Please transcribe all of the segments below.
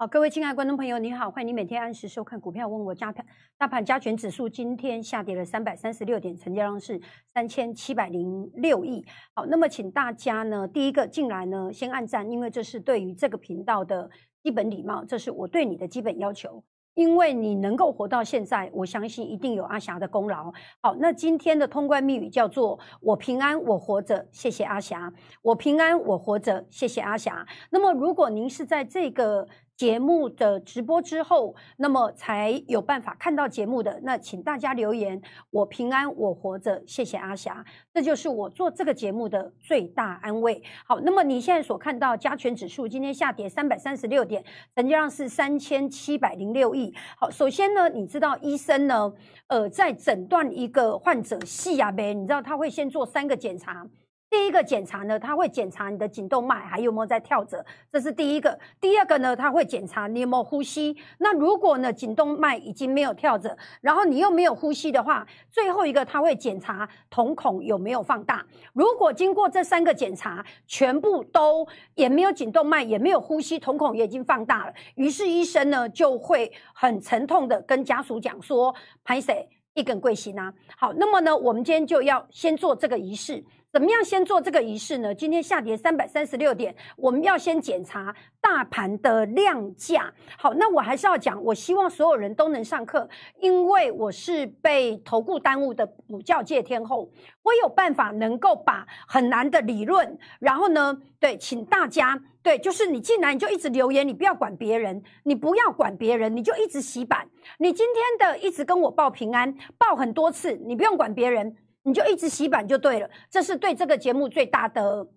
好，各位亲爱的观众朋友，你好，欢迎你每天按时收看股票问我加盘。大盘加权指数今天下跌了三百三十六点，成交量是三千七百零六亿。好，那么请大家呢，第一个进来呢，先按赞，因为这是对于这个频道的基本礼貌，这是我对你的基本要求。因为你能够活到现在，我相信一定有阿霞的功劳。好，那今天的通关密语叫做“我平安，我活着”，谢谢阿霞。我平安，我活着，谢谢阿霞。那么，如果您是在这个节目的直播之后，那么才有办法看到节目的，那请大家留言“我平安，我活着”，谢谢阿霞。这就是我做这个节目的最大安慰。好，那么你现在所看到加权指数今天下跌三百三十六点，成交量是三千七百零六亿。好，首先呢，你知道医生呢，呃，在诊断一个患者细亚呗，你知道他会先做三个检查。第一个检查呢，他会检查你的颈动脉还有没有在跳着，这是第一个。第二个呢，他会检查你有没有呼吸。那如果呢，颈动脉已经没有跳着，然后你又没有呼吸的话，最后一个他会检查瞳孔有没有放大。如果经过这三个检查全部都也没有颈动脉，也没有呼吸，瞳孔也已经放大了，于是医生呢就会很沉痛的跟家属讲说：“拍谁一根贵心啊？”好，那么呢，我们今天就要先做这个仪式。怎么样先做这个仪式呢？今天下跌三百三十六点，我们要先检查大盘的量价。好，那我还是要讲，我希望所有人都能上课，因为我是被投顾耽误的补教界天后，我有办法能够把很难的理论，然后呢，对，请大家，对，就是你进来你就一直留言，你不要管别人，你不要管别人，你就一直洗版。你今天的一直跟我报平安，报很多次，你不用管别人。你就一直洗版就对了，这是对这个节目最大的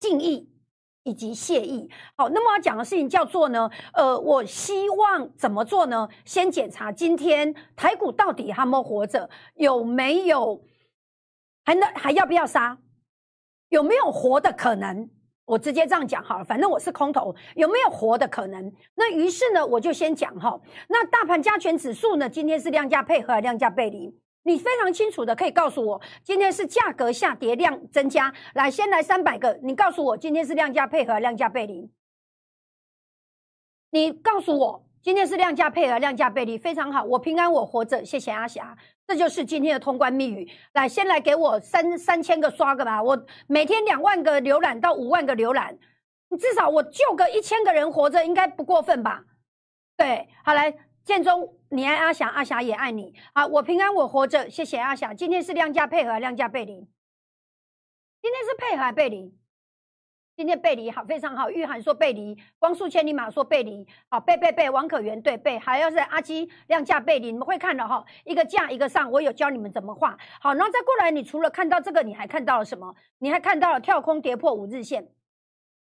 敬意以及谢意。好，那么要讲的事情叫做呢，呃，我希望怎么做呢？先检查今天台股到底还没活着，有没有还能还要不要杀？有没有活的可能？我直接这样讲好了，反正我是空头，有没有活的可能？那于是呢，我就先讲哈。那大盘加权指数呢，今天是量价配合，量价背离。你非常清楚的可以告诉我，今天是价格下跌，量增加。来，先来三百个，你告诉我今天是量价配合，量价背离。你告诉我今天是量价配合，量价背离，非常好。我平安，我活着，谢谢阿霞。这就是今天的通关密语。来，先来给我三三千个刷个吧，我每天两万个浏览到五万个浏览，你至少我救个一千个人活着，应该不过分吧？对，好来。建中，你爱阿霞，阿霞也爱你。好，我平安，我活着，谢谢阿霞。今天是量价配合，量价背离。今天是配合背离。今天背离好，非常好。玉涵说背离，光速千里马说背离。好，背背背，王可元对背，还要是阿基量价背离，你们会看的哈。一个价一个上，我有教你们怎么画。好，然后再过来，你除了看到这个，你还看到了什么？你还看到了跳空跌破五日线，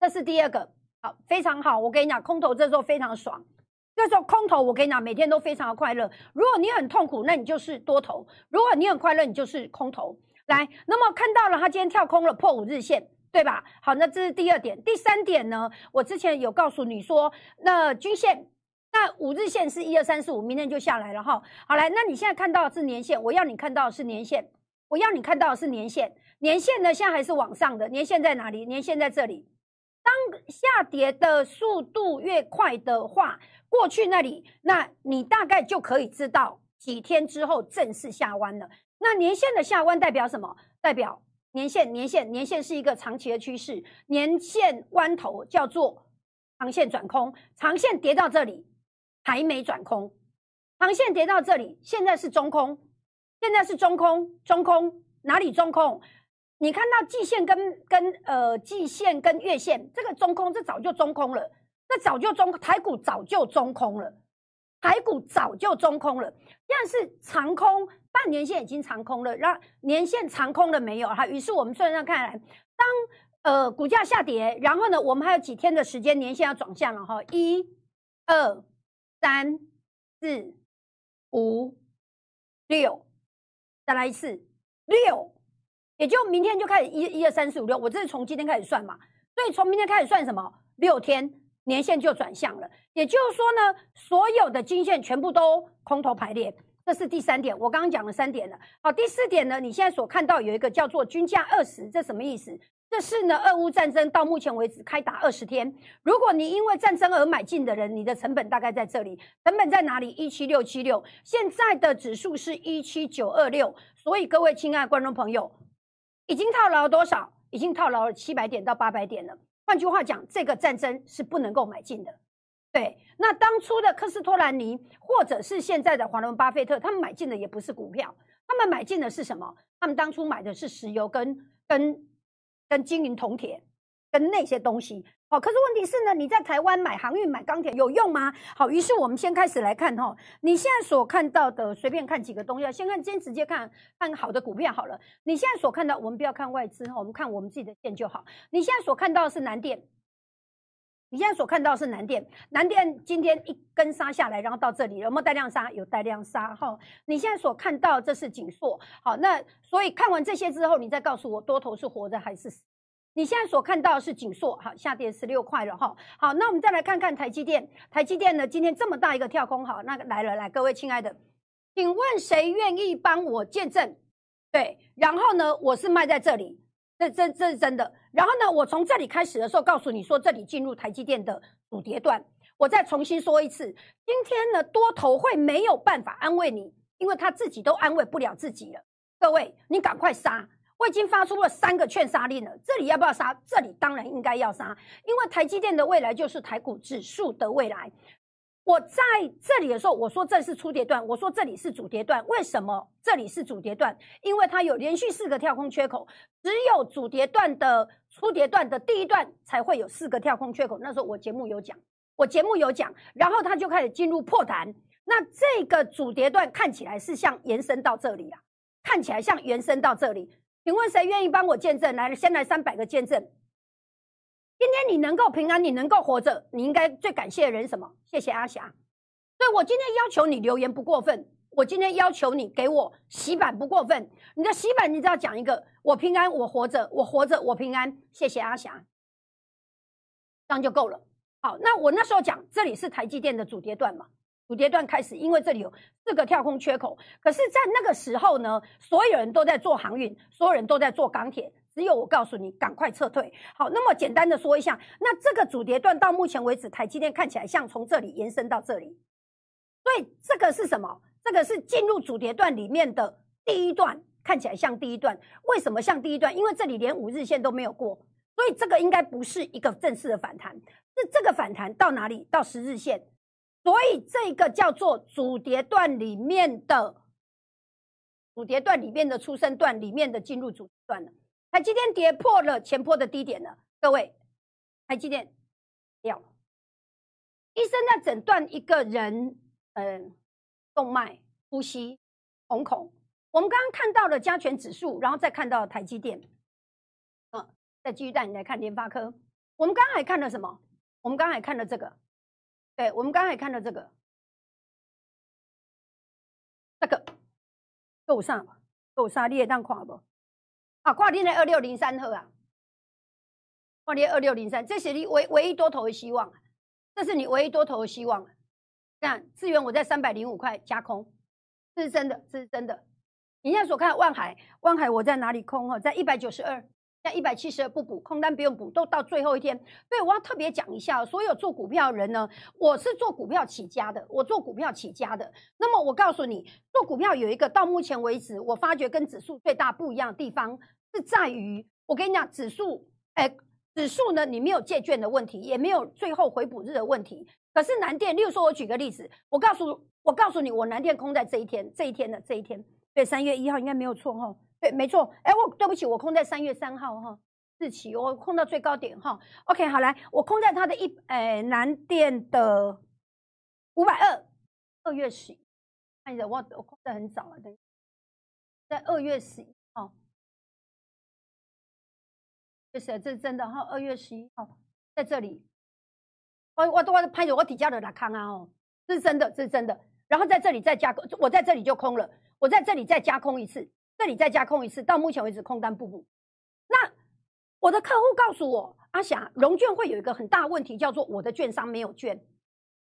这是第二个。好，非常好。我跟你讲，空头这时候非常爽。那时候空头，我跟你讲，每天都非常的快乐。如果你很痛苦，那你就是多头；如果你很快乐，你就是空头。来，那么看到了，它今天跳空了，破五日线，对吧？好，那这是第二点。第三点呢？我之前有告诉你说，那均线，那五日线是一二三四五，明天就下来了哈。好来，那你现在看到的是年线，我要你看到的是年线，我要你看到的是年线。年线呢，现在还是往上的，年线在哪里？年线在这里。当下跌的速度越快的话，过去那里，那你大概就可以知道几天之后正式下弯了。那年线的下弯代表什么？代表年线，年线，年线是一个长期的趋势。年线弯头叫做长线转空，长线跌到这里还没转空，长线跌到这里现在是中空，现在是中空，中空哪里中空？你看到季线跟跟呃季线跟月线这个中空，这早就中空了。那早就中台股早就中空了，台股早就中空了。但是长空半年线已经长空了，然年线长空了没有？哈，于是我们算算看来，当呃股价下跌，然后呢，我们还有几天的时间，年线要转向了哈。一、二、三、四、五、六，再来一次六，也就明天就开始一、一二三四五六，我这是从今天开始算嘛，所以从明天开始算什么？六天。年限就转向了，也就是说呢，所有的均线全部都空头排列，这是第三点。我刚刚讲了三点了。好，第四点呢，你现在所看到有一个叫做均价二十，这什么意思？这是呢，俄乌战争到目前为止开打二十天。如果你因为战争而买进的人，你的成本大概在这里，成本在哪里？一七六七六，现在的指数是一七九二六。所以各位亲爱的观众朋友，已经套牢了多少？已经套牢了七百点到八百点了。换句话讲，这个战争是不能够买进的。对，那当初的科斯托兰尼，或者是现在的华伦巴菲特，他们买进的也不是股票，他们买进的是什么？他们当初买的是石油跟跟。跟金银铜铁，跟那些东西，好，可是问题是呢，你在台湾买航运、买钢铁有用吗？好，于是我们先开始来看哈，你现在所看到的，随便看几个东西，先看，先直接看看好的股票好了。你现在所看到，我们不要看外资哈，我们看我们自己的线就好。你现在所看到的是南电，你现在所看到是南电，南电今天一根杀下来，然后到这里有没有带量杀？有带量杀哈。你现在所看到这是锦硕，好，那所以看完这些之后，你再告诉我多头是活着还是死？你现在所看到的是锦硕，好，下跌十六块了哈。好，那我们再来看看台积电，台积电呢今天这么大一个跳空，好，那个来了，来各位亲爱的，请问谁愿意帮我见证？对，然后呢，我是卖在这里。这这这是真的。然后呢，我从这里开始的时候，告诉你说这里进入台积电的主跌段。我再重新说一次，今天呢多头会没有办法安慰你，因为他自己都安慰不了自己了。各位，你赶快杀！我已经发出了三个劝杀令了，这里要不要杀？这里当然应该要杀，因为台积电的未来就是台股指数的未来。我在这里的时候，我说这是初跌段，我说这里是主跌段。为什么这里是主跌段？因为它有连续四个跳空缺口，只有主跌段的初跌段的第一段才会有四个跳空缺口。那时候我节目有讲，我节目有讲，然后它就开始进入破弹。那这个主跌段看起来是像延伸到这里啊，看起来像延伸到这里。请问谁愿意帮我见证？来，先来三百个见证。今天你能够平安，你能够活着，你应该最感谢的人什么？谢谢阿霞。所以我今天要求你留言不过分，我今天要求你给我洗版不过分。你的洗版你只要讲一个，我平安，我活着，我活着，我平安。谢谢阿霞，这样就够了。好，那我那时候讲，这里是台积电的主跌段嘛，主跌段开始，因为这里有四个跳空缺口。可是，在那个时候呢，所有人都在做航运，所有人都在做钢铁。只有我告诉你，赶快撤退。好，那么简单的说一下，那这个主跌段到目前为止，台积电看起来像从这里延伸到这里，所以这个是什么？这个是进入主跌段里面的第一段，看起来像第一段。为什么像第一段？因为这里连五日线都没有过，所以这个应该不是一个正式的反弹。是这个反弹到哪里？到十日线，所以这个叫做主跌段里面的主跌段里面的出生段里面的进入主段了。台积电跌破了前坡的低点了，各位，台积电掉。医生在诊断一个人，嗯，动脉、呼吸、瞳孔。我们刚刚看到了加权指数，然后再看到台积电，嗯，再继续带你来看联发科。我们刚刚还看了什么？我们刚刚还看了这个，对，我们刚才看到这个，这个够上够上，你也当看不？啊，跨天的二六零三号啊，跨天二六零三，这是你唯唯一多头的希望，这是你唯一多头的希望。看，资源我在三百零五块加空，这是真的，这是真的。你现在所看万海，万海我在哪里空？哈，在一百九十二。那一百七十二不补空单不用补，都到最后一天。对我要特别讲一下，所有做股票的人呢，我是做股票起家的，我做股票起家的。那么我告诉你，做股票有一个到目前为止，我发觉跟指数最大不一样的地方是在于，我跟你讲，指数，哎，指数呢，你没有借券的问题，也没有最后回补日的问题。可是南电，例如说，我举个例子，我告诉，我告诉你，我南电空在这一天，这一天的这一天，对，三月一号应该没有错哈。对，没错。哎，我对不起，我空在三月三号哈，日期我空到最高点哈。OK，好来，我空在它的一哎南电的五百二，二月十，看一下，我我空的很早了，等在二月十一号，就是这是真的哈，二月十一号在这里，我我都我拍着我底下的拉康啊哦，这是真的，这是真的。然后在这里再加空，我在这里就空了，我在这里再加空一次。这里再加空一次，到目前为止空单不补。那我的客户告诉我，阿霞融券会有一个很大问题，叫做我的券商没有券，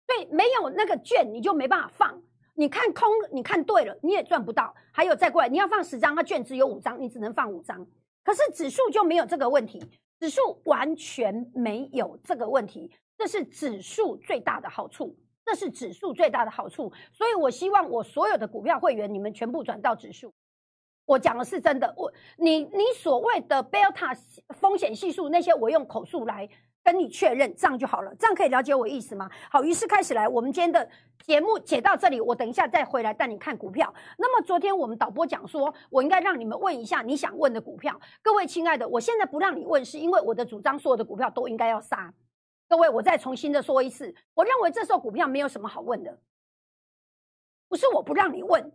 对，没有那个券你就没办法放。你看空，你看对了，你也赚不到。还有再过来，你要放十张，它券只有五张，你只能放五张。可是指数就没有这个问题，指数完全没有这个问题，这是指数最大的好处，这是指数最大的好处。所以我希望我所有的股票会员，你们全部转到指数。我讲的是真的，我你你所谓的贝塔风险系数那些，我用口述来跟你确认，这样就好了，这样可以了解我意思吗？好，于是开始来，我们今天的节目解到这里，我等一下再回来带你看股票。那么昨天我们导播讲说，我应该让你们问一下你想问的股票。各位亲爱的，我现在不让你问，是因为我的主张，所有的股票都应该要杀。各位，我再重新的说一次，我认为这时候股票没有什么好问的，不是我不让你问。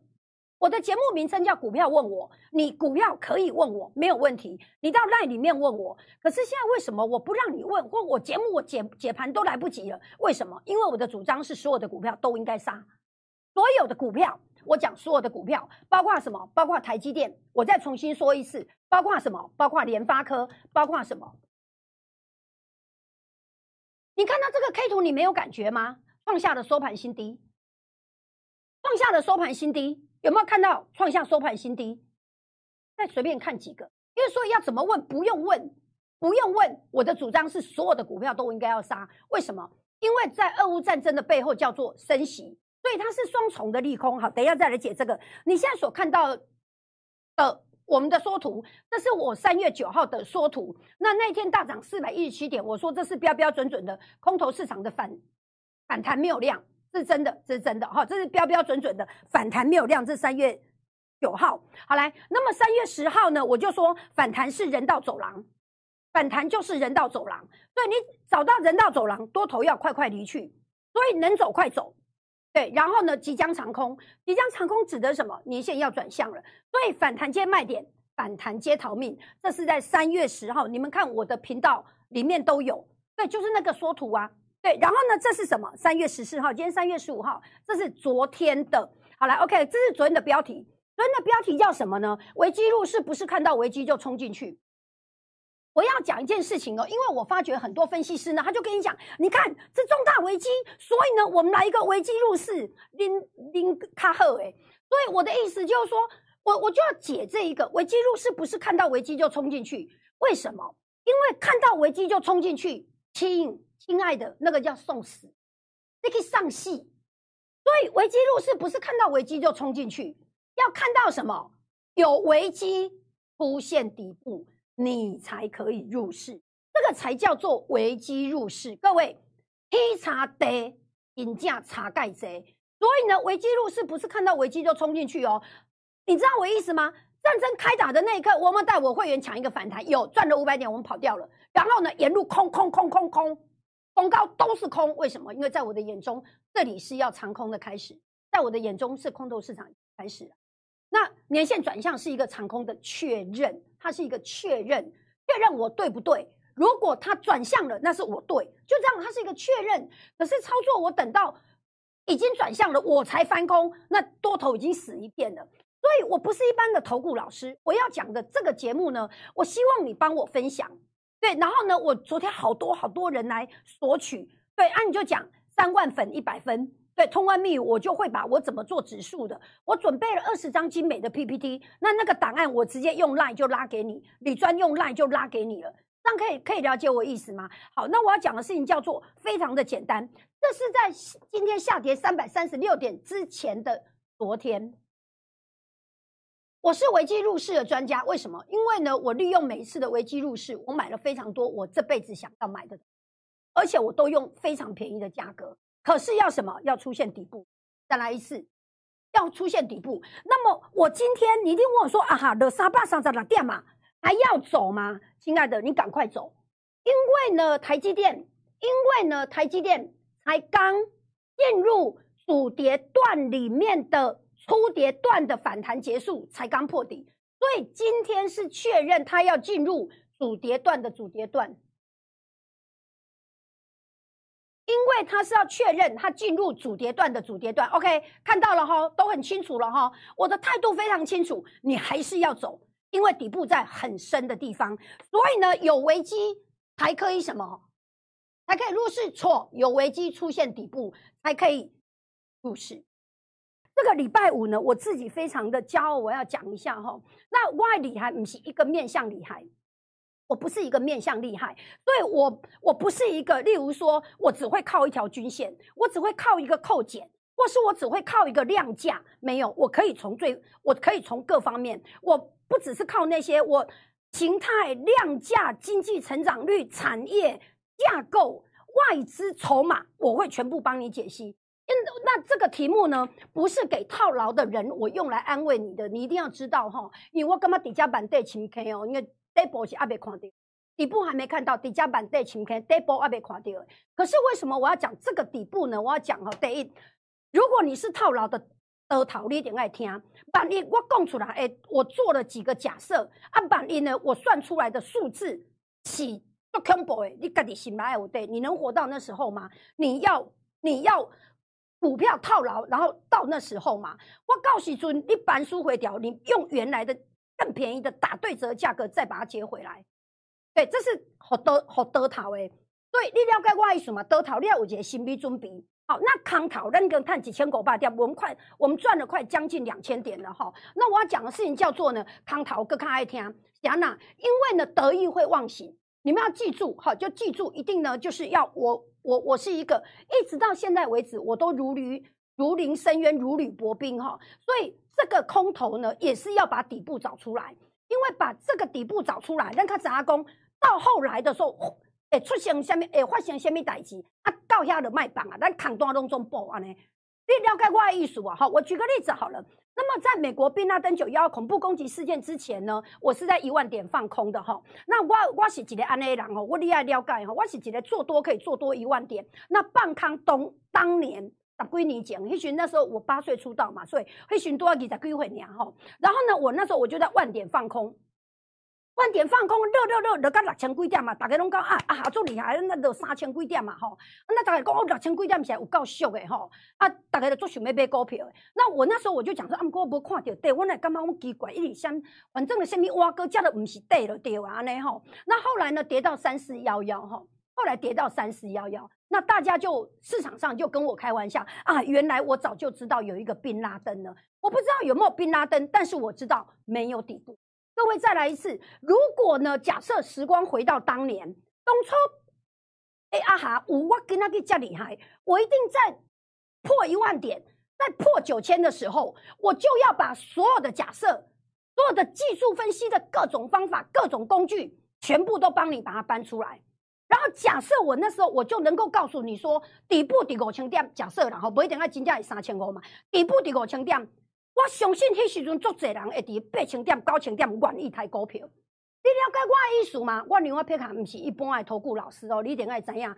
我的节目名称叫股票问我，你股票可以问我没有问题，你到赖里面问我。可是现在为什么我不让你问，或我节目我解解盘都来不及了？为什么？因为我的主张是所有的股票都应该杀，所有的股票，我讲所有的股票，包括什么？包括台积电，我再重新说一次，包括什么？包括联发科，包括什么？你看到这个 K 图，你没有感觉吗？创下了收盘新低，创下了收盘新低。有没有看到创下收盘新低？再随便看几个，因为所以要怎么问？不用问，不用问。我的主张是所有的股票都应该要杀。为什么？因为在俄乌战争的背后叫做升息，所以它是双重的利空。好，等一下再来解这个。你现在所看到的我们的缩图，这是我三月九号的缩图。那那天大涨四百一十七点，我说这是标标准准的空头市场的反反弹没有量。是真的，这是真的哈，这是标标准准的反弹没有量。这三月九号，好来，那么三月十号呢？我就说反弹是人道走廊，反弹就是人道走廊。所以你找到人道走廊，多头要快快离去，所以能走快走。对，然后呢，即将长空，即将长空指的什么？年线要转向了，所以反弹接卖点，反弹接逃命。这是在三月十号，你们看我的频道里面都有，对，就是那个缩图啊。对，然后呢？这是什么？三月十四号，今天三月十五号，这是昨天的。好来，OK，这是昨天的标题。昨天的标题叫什么呢？危机入市不是看到危机就冲进去。我要讲一件事情哦，因为我发觉很多分析师呢，他就跟你讲，你看这重大危机，所以呢，我们来一个危机入市，拎拎卡赫哎。所以我的意思就是说，我我就要解这一个危机入市不是看到危机就冲进去。为什么？因为看到危机就冲进去，亲。亲爱的，那个叫送死，你可以上戏。所以危机入市不是看到危机就冲进去，要看到什么有危机出现底部，你才可以入市，这个才叫做危机入市。各位，黑茶得引价茶盖贼。所以呢，危机入市不是看到危机就冲进去哦。你知道我意思吗？战争开打的那一刻，我们带我会员抢一个反弹，有赚了五百点，我们跑掉了。然后呢，沿路空空空空空。空高都是空，为什么？因为在我的眼中，这里是要长空的开始，在我的眼中是空头市场开始。那年线转向是一个长空的确认，它是一个确认，确认我对不对？如果它转向了，那是我对，就这样，它是一个确认。可是操作我等到已经转向了，我才翻空，那多头已经死一片了。所以我不是一般的投顾老师，我要讲的这个节目呢，我希望你帮我分享。对，然后呢？我昨天好多好多人来索取，对，啊，你就讲三万粉一百分，对，通关密语我就会把我怎么做指数的，我准备了二十张精美的 PPT，那那个档案我直接用 Line 就拉给你，李专用 Line 就拉给你了，这样可以可以了解我意思吗？好，那我要讲的事情叫做非常的简单，这是在今天下跌三百三十六点之前的昨天。我是危机入市的专家，为什么？因为呢，我利用每一次的危机入市，我买了非常多我这辈子想要买的，而且我都用非常便宜的价格。可是要什么？要出现底部，再来一次，要出现底部。那么我今天你一定问我说：“啊哈，的沙巴上在哪店嘛？还要走吗？”亲爱的，你赶快走，因为呢，台积电，因为呢，台积电才刚进入主跌段里面的。初跌段的反弹结束，才刚破底，所以今天是确认它要进入主跌段的主跌段，因为它是要确认它进入主跌段的主跌段。OK，看到了哈，都很清楚了哈，我的态度非常清楚，你还是要走，因为底部在很深的地方，所以呢，有危机才可以什么，才可以入市？错，有危机出现底部才可以入市。这个礼拜五呢，我自己非常的骄傲，我要讲一下哈。那外厉害不是一个面向厉害，我不是一个面向厉害，所以我我不是一个，例如说我只会靠一条均线，我只会靠一个扣减，或是我只会靠一个量价，没有，我可以从最，我可以从各方面，我不只是靠那些，我形态、量价、经济成长率、产业架构。外资筹码，我会全部帮你解析。那这个题目呢，不是给套牢的人，我用来安慰你的。你一定要知道哈，因为我干嘛底价板对前 K 哦，因为底部是还没看到，底部还没看到，底价板对前 K 底部还没看到。可是为什么我要讲这个底部呢？我要讲哈，第一，如果你是套牢的，呃，套你一定爱听。板一我讲出来，哎，我做了几个假设，按板一呢，我算出来的数字是不恐怖诶，你家己心来有底，你能活到那时候吗？你要你要股票套牢，然后到那时候嘛？我告诉尊，你板书回调，你用原来的更便宜的打对折价格再把它接回来。对，这是好多好多头诶。对，你了解我意思嘛？多头你要有一个心理准备。好，那康头咱跟看几千股八点，我们快我们赚了快将近两千点了哈。那我要讲的事情叫做呢，康头更看爱听，讲哪？因为呢，得意会忘形。你们要记住，哈，就记住，一定呢，就是要我，我，我是一个，一直到现在为止，我都如履如临深渊，如履薄冰，哈。所以这个空头呢，也是要把底部找出来，因为把这个底部找出来，让他砸工，到后来的时候，会出现什么，会发生什么代志，啊，到遐就卖棒啊，咱扛断拢总报安尼。你了解我的意思啊？好，我举个例子好了。那么，在美国宾纳登九幺恐怖攻击事件之前呢，我是在一万点放空的哈。那我我是一个安内人哦，我厉害了解哈，我是一个做多可以做多一万点。那半康东当年十几年前，迄时那时候我八岁出道嘛，所以迄时多二十几岁年哈。然后呢，我那时候我就在万点放空。万点放空，热热热，热到六千几点嘛？大家拢讲啊啊，做厉害，那都三千几点嘛？吼，那大家讲哦，六千几点是有够俗的吼。啊，大家都做想要买股票的。那我那时候我就讲说，啊，我无看到底，我来感觉我奇怪，一直想，反正的什么挖哥加的不是底了跌完呢吼。那后来呢，跌到三四幺幺吼，后来跌到三四幺幺，那大家就市场上就跟我开玩笑啊，原来我早就知道有一个宾拉登了，我不知道有没有宾拉登，但是我知道没有底部。各位再来一次，如果呢？假设时光回到当年，当初，哎啊哈，我跟那个加厉害，我一定在破一万点，在破九千的时候，我就要把所有的假设、所有的技术分析的各种方法、各种工具，全部都帮你把它搬出来。然后假设我那时候我就能够告诉你说，底部底五千点，假设然后不一定要金价是三千五嘛，底部底五千点。我相信迄时阵足侪人会伫八千点、九千点愿意抬股票。你了解我的意思吗？我另外撇下，毋是一般的投顾老师哦，你一定爱知影。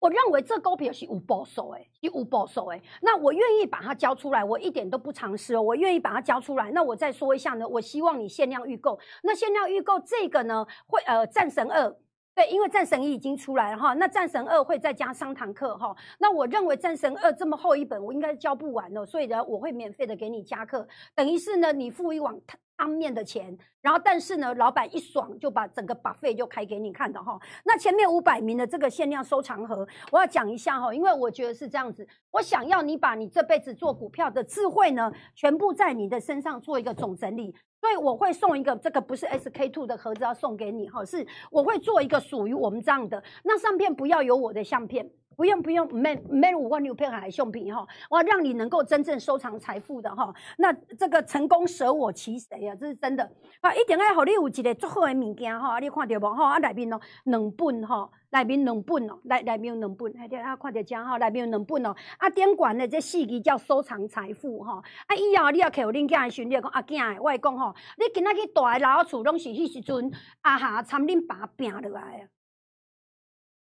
我认为这股票是有保守诶，是有保守诶。那我愿意把它交出来，我一点都不尝试哦。我愿意把它交出来。那我再说一下呢，我希望你限量预购。那限量预购这个呢，会呃战神二。对，因为战神一已经出来了哈，那战神二会再加三堂课哈。那我认为战神二这么厚一本，我应该教不完了，所以呢，我会免费的给你加课，等于是呢，你付一碗汤面的钱，然后但是呢，老板一爽就把整个把费就开给你看的哈。那前面五百名的这个限量收藏盒，我要讲一下哈，因为我觉得是这样子，我想要你把你这辈子做股票的智慧呢，全部在你的身上做一个总整理。所以我会送一个，这个不是 SK two 的盒子要送给你哈，是我会做一个属于我们这样的，那相片不要有我的相片，不用不用，没没五万六片海相片哈，我要让你能够真正收藏财富的哈，那这个成功舍我其谁啊？这是真的啊，一定要好你有一个足好的物件哈，你看到无哈？啊内面哦两本哈。内面两本哦，内内面有两本，还得啊，看着正哈，内面有两本哦。啊，点管的这四字叫收藏财富哈。啊，以后你要求恁囝训练讲阿囝，我讲吼，你今仔去大的老厝，拢是迄时阵阿哈参恁爸拼落来啊。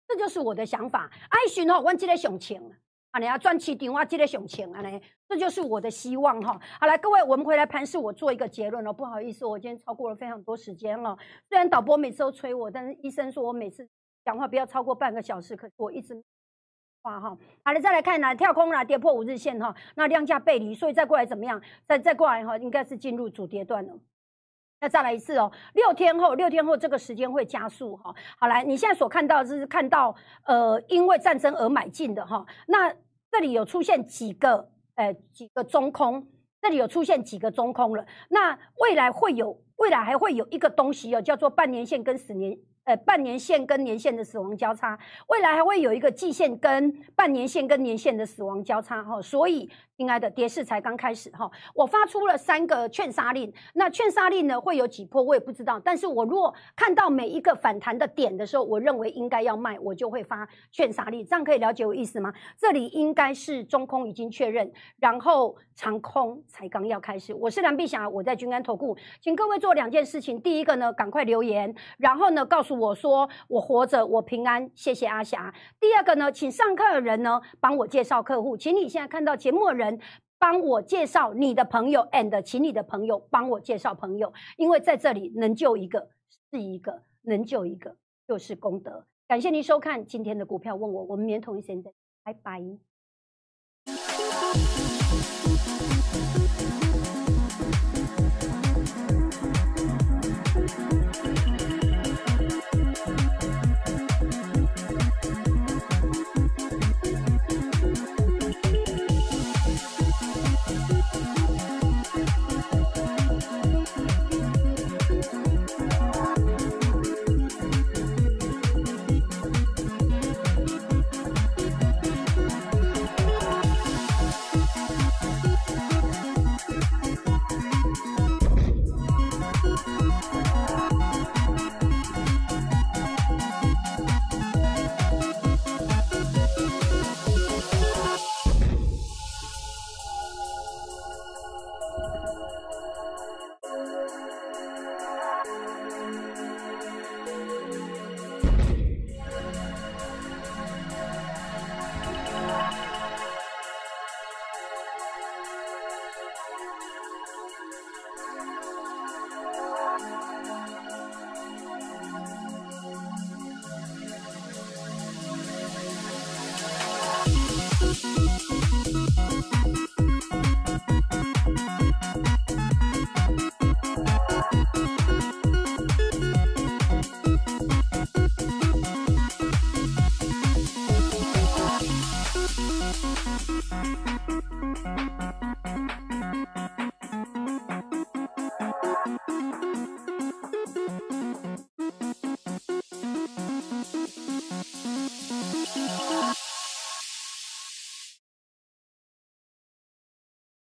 这就是我的想法。爱训吼，阮即个上清，啊，你啊赚市场，我即个上清安尼，这就是我的希望哈。好来，各位，我们回来盘市，我做一个结论了。不好意思，我今天超过了非常多时间了。虽然导播每次都催我，但是医生说我每次。讲话不要超过半个小时，可我一直话哈。好了，再来看呢，跳空了，跌破五日线哈，那量价背离，所以再过来怎么样？再再过来哈，应该是进入主跌段了。那再来一次哦，六天后，六天后这个时间会加速哈。好来，你现在所看到是看到呃，因为战争而买进的哈。那这里有出现几个呃几个中空，这里有出现几个中空了。那未来会有，未来还会有一个东西哦，叫做半年线跟十年。呃，半年线跟年线的死亡交叉，未来还会有一个季线跟半年线跟年线的死亡交叉哈，所以，亲爱的跌势才刚开始哈，我发出了三个劝杀令，那劝杀令呢会有几波我也不知道，但是我如果看到每一个反弹的点的时候，我认为应该要卖，我就会发劝杀令，这样可以了解我意思吗？这里应该是中空已经确认，然后长空才刚要开始。我是蓝碧霞，我在君安投顾，请各位做两件事情，第一个呢，赶快留言，然后呢，告诉。我说我活着，我平安，谢谢阿霞。第二个呢，请上课的人呢帮我介绍客户，请你现在看到节目的人帮我介绍你的朋友，and 请你的朋友帮我介绍朋友，因为在这里能救一个是一个，能救一个就是功德。感谢您收看今天的股票问我，我们明天同一时间再，拜拜。